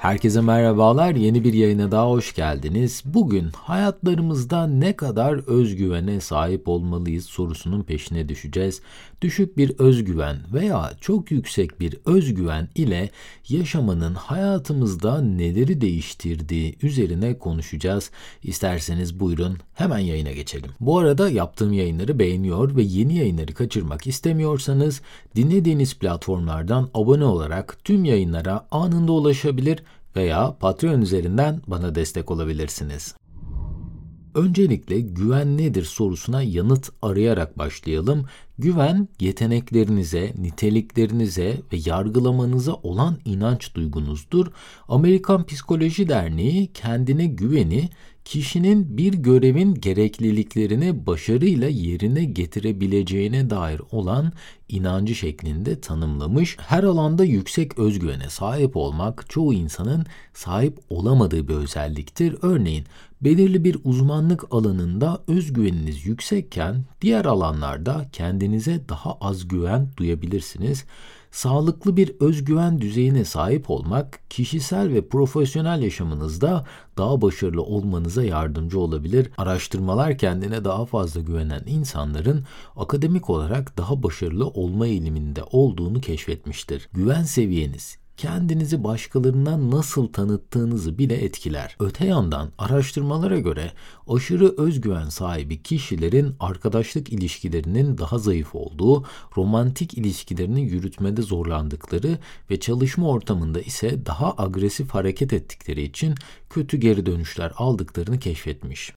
Herkese merhabalar. Yeni bir yayına daha hoş geldiniz. Bugün hayatlarımızda ne kadar özgüvene sahip olmalıyız sorusunun peşine düşeceğiz. Düşük bir özgüven veya çok yüksek bir özgüven ile yaşamanın hayatımızda neleri değiştirdiği üzerine konuşacağız. İsterseniz buyurun hemen yayına geçelim. Bu arada yaptığım yayınları beğeniyor ve yeni yayınları kaçırmak istemiyorsanız dinlediğiniz platformlardan abone olarak tüm yayınlara anında ulaşabilir veya Patreon üzerinden bana destek olabilirsiniz. Öncelikle güven nedir sorusuna yanıt arayarak başlayalım. Güven yeteneklerinize, niteliklerinize ve yargılamanıza olan inanç duygunuzdur. Amerikan Psikoloji Derneği kendine güveni kişinin bir görevin gerekliliklerini başarıyla yerine getirebileceğine dair olan inancı şeklinde tanımlamış. Her alanda yüksek özgüvene sahip olmak çoğu insanın sahip olamadığı bir özelliktir. Örneğin belirli bir uzmanlık alanında özgüveniniz yüksekken diğer alanlarda kendinize daha az güven duyabilirsiniz. Sağlıklı bir özgüven düzeyine sahip olmak kişisel ve profesyonel yaşamınızda daha başarılı olmanıza yardımcı olabilir. Araştırmalar kendine daha fazla güvenen insanların akademik olarak daha başarılı olma eğiliminde olduğunu keşfetmiştir. Güven seviyeniz kendinizi başkalarına nasıl tanıttığınızı bile etkiler. Öte yandan araştırmalara göre aşırı özgüven sahibi kişilerin arkadaşlık ilişkilerinin daha zayıf olduğu, romantik ilişkilerini yürütmede zorlandıkları ve çalışma ortamında ise daha agresif hareket ettikleri için kötü geri dönüşler aldıklarını keşfetmiş.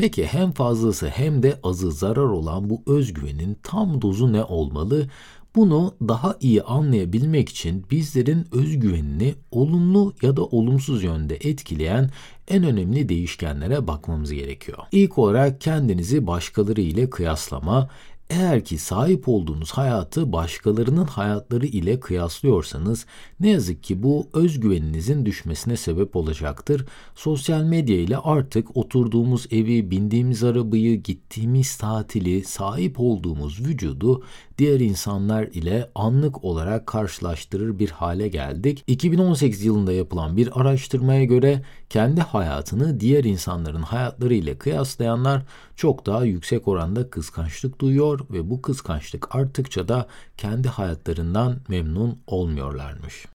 Peki hem fazlası hem de azı zarar olan bu özgüvenin tam dozu ne olmalı? Bunu daha iyi anlayabilmek için bizlerin özgüvenini olumlu ya da olumsuz yönde etkileyen en önemli değişkenlere bakmamız gerekiyor. İlk olarak kendinizi başkaları ile kıyaslama, eğer ki sahip olduğunuz hayatı başkalarının hayatları ile kıyaslıyorsanız ne yazık ki bu özgüveninizin düşmesine sebep olacaktır. Sosyal medya ile artık oturduğumuz evi, bindiğimiz arabayı, gittiğimiz tatili, sahip olduğumuz vücudu diğer insanlar ile anlık olarak karşılaştırır bir hale geldik. 2018 yılında yapılan bir araştırmaya göre kendi hayatını diğer insanların hayatları ile kıyaslayanlar çok daha yüksek oranda kıskançlık duyuyor ve bu kıskançlık arttıkça da kendi hayatlarından memnun olmuyorlarmış.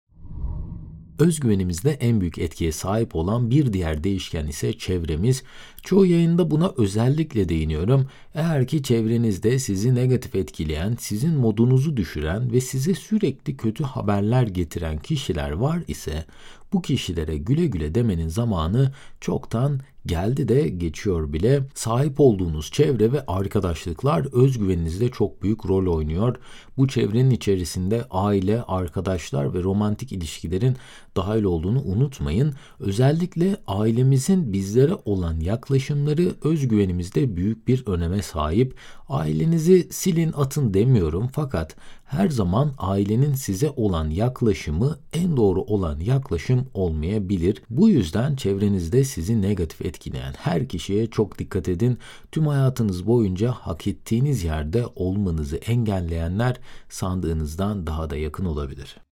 Özgüvenimizde en büyük etkiye sahip olan bir diğer değişken ise çevremiz. Çoğu yayında buna özellikle değiniyorum. Eğer ki çevrenizde sizi negatif etkileyen, sizin modunuzu düşüren ve size sürekli kötü haberler getiren kişiler var ise bu kişilere güle güle demenin zamanı çoktan geldi de geçiyor bile. Sahip olduğunuz çevre ve arkadaşlıklar özgüveninizde çok büyük rol oynuyor. Bu çevrenin içerisinde aile, arkadaşlar ve romantik ilişkilerin dahil olduğunu unutmayın. Özellikle ailemizin bizlere olan yaklaşımları özgüvenimizde büyük bir öneme sahip. Ailenizi silin atın demiyorum fakat her zaman ailenin size olan yaklaşımı en doğru olan yaklaşım olmayabilir. Bu yüzden çevrenizde sizi negatif etkileyen her kişiye çok dikkat edin. Tüm hayatınız boyunca hak ettiğiniz yerde olmanızı engelleyenler sandığınızdan daha da yakın olabilir.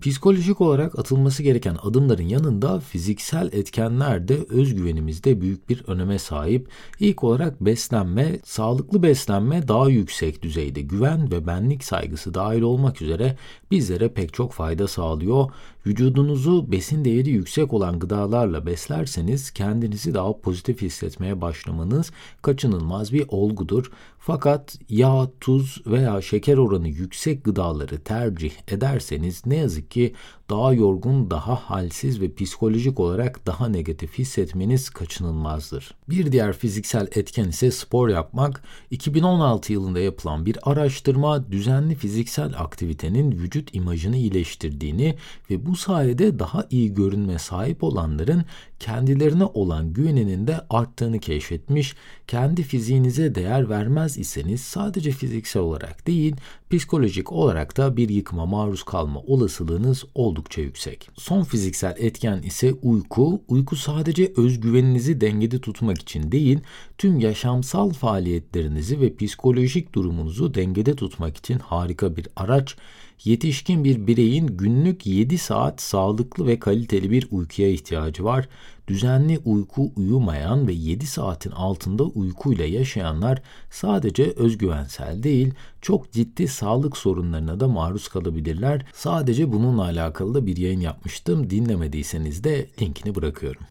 Psikolojik olarak atılması gereken adımların yanında fiziksel etkenler de özgüvenimizde büyük bir öneme sahip. İlk olarak beslenme, sağlıklı beslenme daha yüksek düzeyde güven ve benlik saygısı dahil olmak üzere bizlere pek çok fayda sağlıyor. Vücudunuzu besin değeri yüksek olan gıdalarla beslerseniz kendinizi daha pozitif hissetmeye başlamanız kaçınılmaz bir olgudur. Fakat yağ, tuz veya şeker oranı yüksek gıdaları tercih ederseniz ne yazık ki daha yorgun, daha halsiz ve psikolojik olarak daha negatif hissetmeniz kaçınılmazdır. Bir diğer fiziksel etken ise spor yapmak. 2016 yılında yapılan bir araştırma düzenli fiziksel aktivitenin vücut imajını iyileştirdiğini ve bu sayede daha iyi görünme sahip olanların kendilerine olan güveninin de arttığını keşfetmiş. Kendi fiziğinize değer vermez iseniz sadece fiziksel olarak değil, psikolojik olarak da bir yıkıma maruz kalma olasılığınız oldukça yüksek. Son fiziksel etken ise uyku. Uyku sadece özgüveninizi dengede tutmak için değil, tüm yaşamsal faaliyetlerinizi ve psikolojik durumunuzu dengede tutmak için harika bir araç yetişkin bir bireyin günlük 7 saat sağlıklı ve kaliteli bir uykuya ihtiyacı var. Düzenli uyku uyumayan ve 7 saatin altında uykuyla yaşayanlar sadece özgüvensel değil, çok ciddi sağlık sorunlarına da maruz kalabilirler. Sadece bununla alakalı da bir yayın yapmıştım. Dinlemediyseniz de linkini bırakıyorum.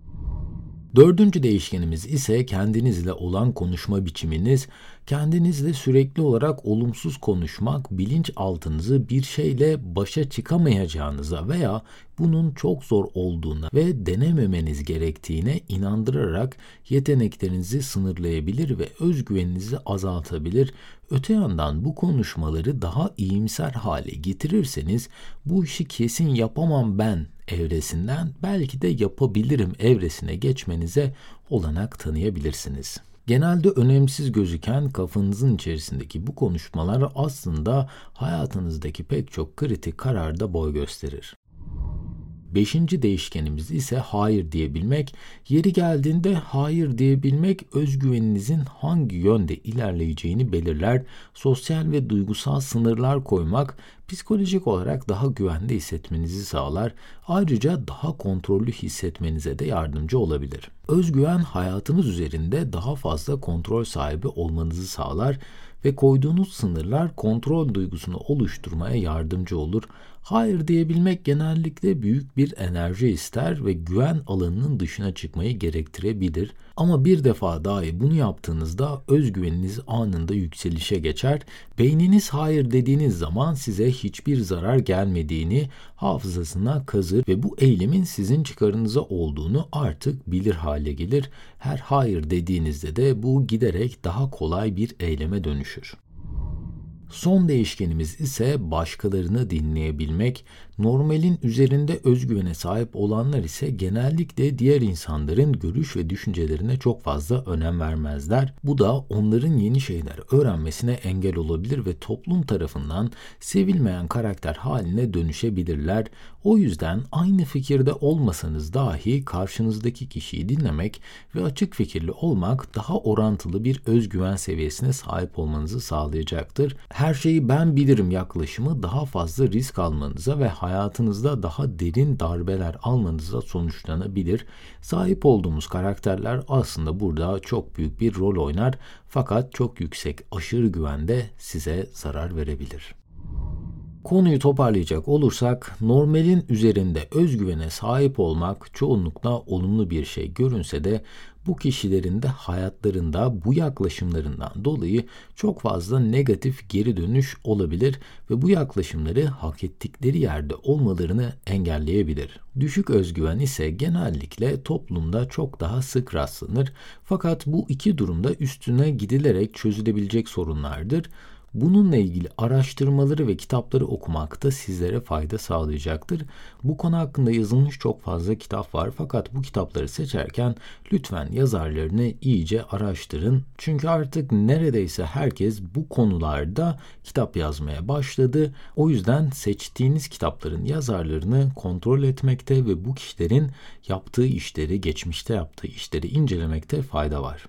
Dördüncü değişkenimiz ise kendinizle olan konuşma biçiminiz. Kendinizle sürekli olarak olumsuz konuşmak bilinçaltınızı bir şeyle başa çıkamayacağınıza veya bunun çok zor olduğuna ve denememeniz gerektiğine inandırarak yeteneklerinizi sınırlayabilir ve özgüveninizi azaltabilir. Öte yandan bu konuşmaları daha iyimser hale getirirseniz bu işi kesin yapamam ben evresinden belki de yapabilirim evresine geçmenize olanak tanıyabilirsiniz. Genelde önemsiz gözüken kafanızın içerisindeki bu konuşmalar aslında hayatınızdaki pek çok kritik kararda boy gösterir. Beşinci değişkenimiz ise hayır diyebilmek. Yeri geldiğinde hayır diyebilmek özgüveninizin hangi yönde ilerleyeceğini belirler. Sosyal ve duygusal sınırlar koymak psikolojik olarak daha güvende hissetmenizi sağlar. Ayrıca daha kontrollü hissetmenize de yardımcı olabilir. Özgüven hayatınız üzerinde daha fazla kontrol sahibi olmanızı sağlar ve koyduğunuz sınırlar kontrol duygusunu oluşturmaya yardımcı olur. Hayır diyebilmek genellikle büyük bir enerji ister ve güven alanının dışına çıkmayı gerektirebilir. Ama bir defa dahi bunu yaptığınızda özgüveniniz anında yükselişe geçer. Beyniniz hayır dediğiniz zaman size hiçbir zarar gelmediğini hafızasına kazır ve bu eylemin sizin çıkarınıza olduğunu artık bilir hale gelir. Her hayır dediğinizde de bu giderek daha kolay bir eyleme dönüşür. Son değişkenimiz ise başkalarını dinleyebilmek. Normalin üzerinde özgüvene sahip olanlar ise genellikle diğer insanların görüş ve düşüncelerine çok fazla önem vermezler. Bu da onların yeni şeyler öğrenmesine engel olabilir ve toplum tarafından sevilmeyen karakter haline dönüşebilirler. O yüzden aynı fikirde olmasanız dahi karşınızdaki kişiyi dinlemek ve açık fikirli olmak daha orantılı bir özgüven seviyesine sahip olmanızı sağlayacaktır her şeyi ben bilirim yaklaşımı daha fazla risk almanıza ve hayatınızda daha derin darbeler almanıza sonuçlanabilir. Sahip olduğumuz karakterler aslında burada çok büyük bir rol oynar fakat çok yüksek aşırı güvende size zarar verebilir. Konuyu toparlayacak olursak normalin üzerinde özgüvene sahip olmak çoğunlukla olumlu bir şey görünse de bu kişilerin de hayatlarında bu yaklaşımlarından dolayı çok fazla negatif geri dönüş olabilir ve bu yaklaşımları hak ettikleri yerde olmalarını engelleyebilir. Düşük özgüven ise genellikle toplumda çok daha sık rastlanır fakat bu iki durumda üstüne gidilerek çözülebilecek sorunlardır. Bununla ilgili araştırmaları ve kitapları okumak da sizlere fayda sağlayacaktır. Bu konu hakkında yazılmış çok fazla kitap var fakat bu kitapları seçerken lütfen yazarlarını iyice araştırın. Çünkü artık neredeyse herkes bu konularda kitap yazmaya başladı. O yüzden seçtiğiniz kitapların yazarlarını kontrol etmekte ve bu kişilerin yaptığı işleri, geçmişte yaptığı işleri incelemekte fayda var.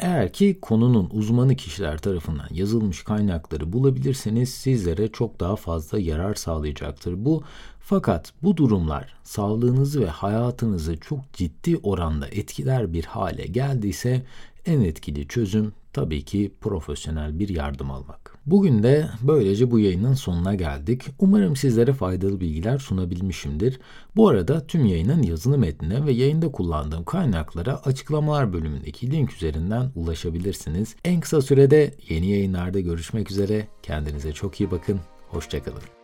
Eğer ki konunun uzmanı kişiler tarafından yazılmış kaynakları bulabilirseniz sizlere çok daha fazla yarar sağlayacaktır bu. Fakat bu durumlar sağlığınızı ve hayatınızı çok ciddi oranda etkiler bir hale geldiyse en etkili çözüm tabii ki profesyonel bir yardım almak. Bugün de böylece bu yayının sonuna geldik. Umarım sizlere faydalı bilgiler sunabilmişimdir. Bu arada tüm yayının yazılı metnine ve yayında kullandığım kaynaklara açıklamalar bölümündeki link üzerinden ulaşabilirsiniz. En kısa sürede yeni yayınlarda görüşmek üzere. Kendinize çok iyi bakın. Hoşçakalın.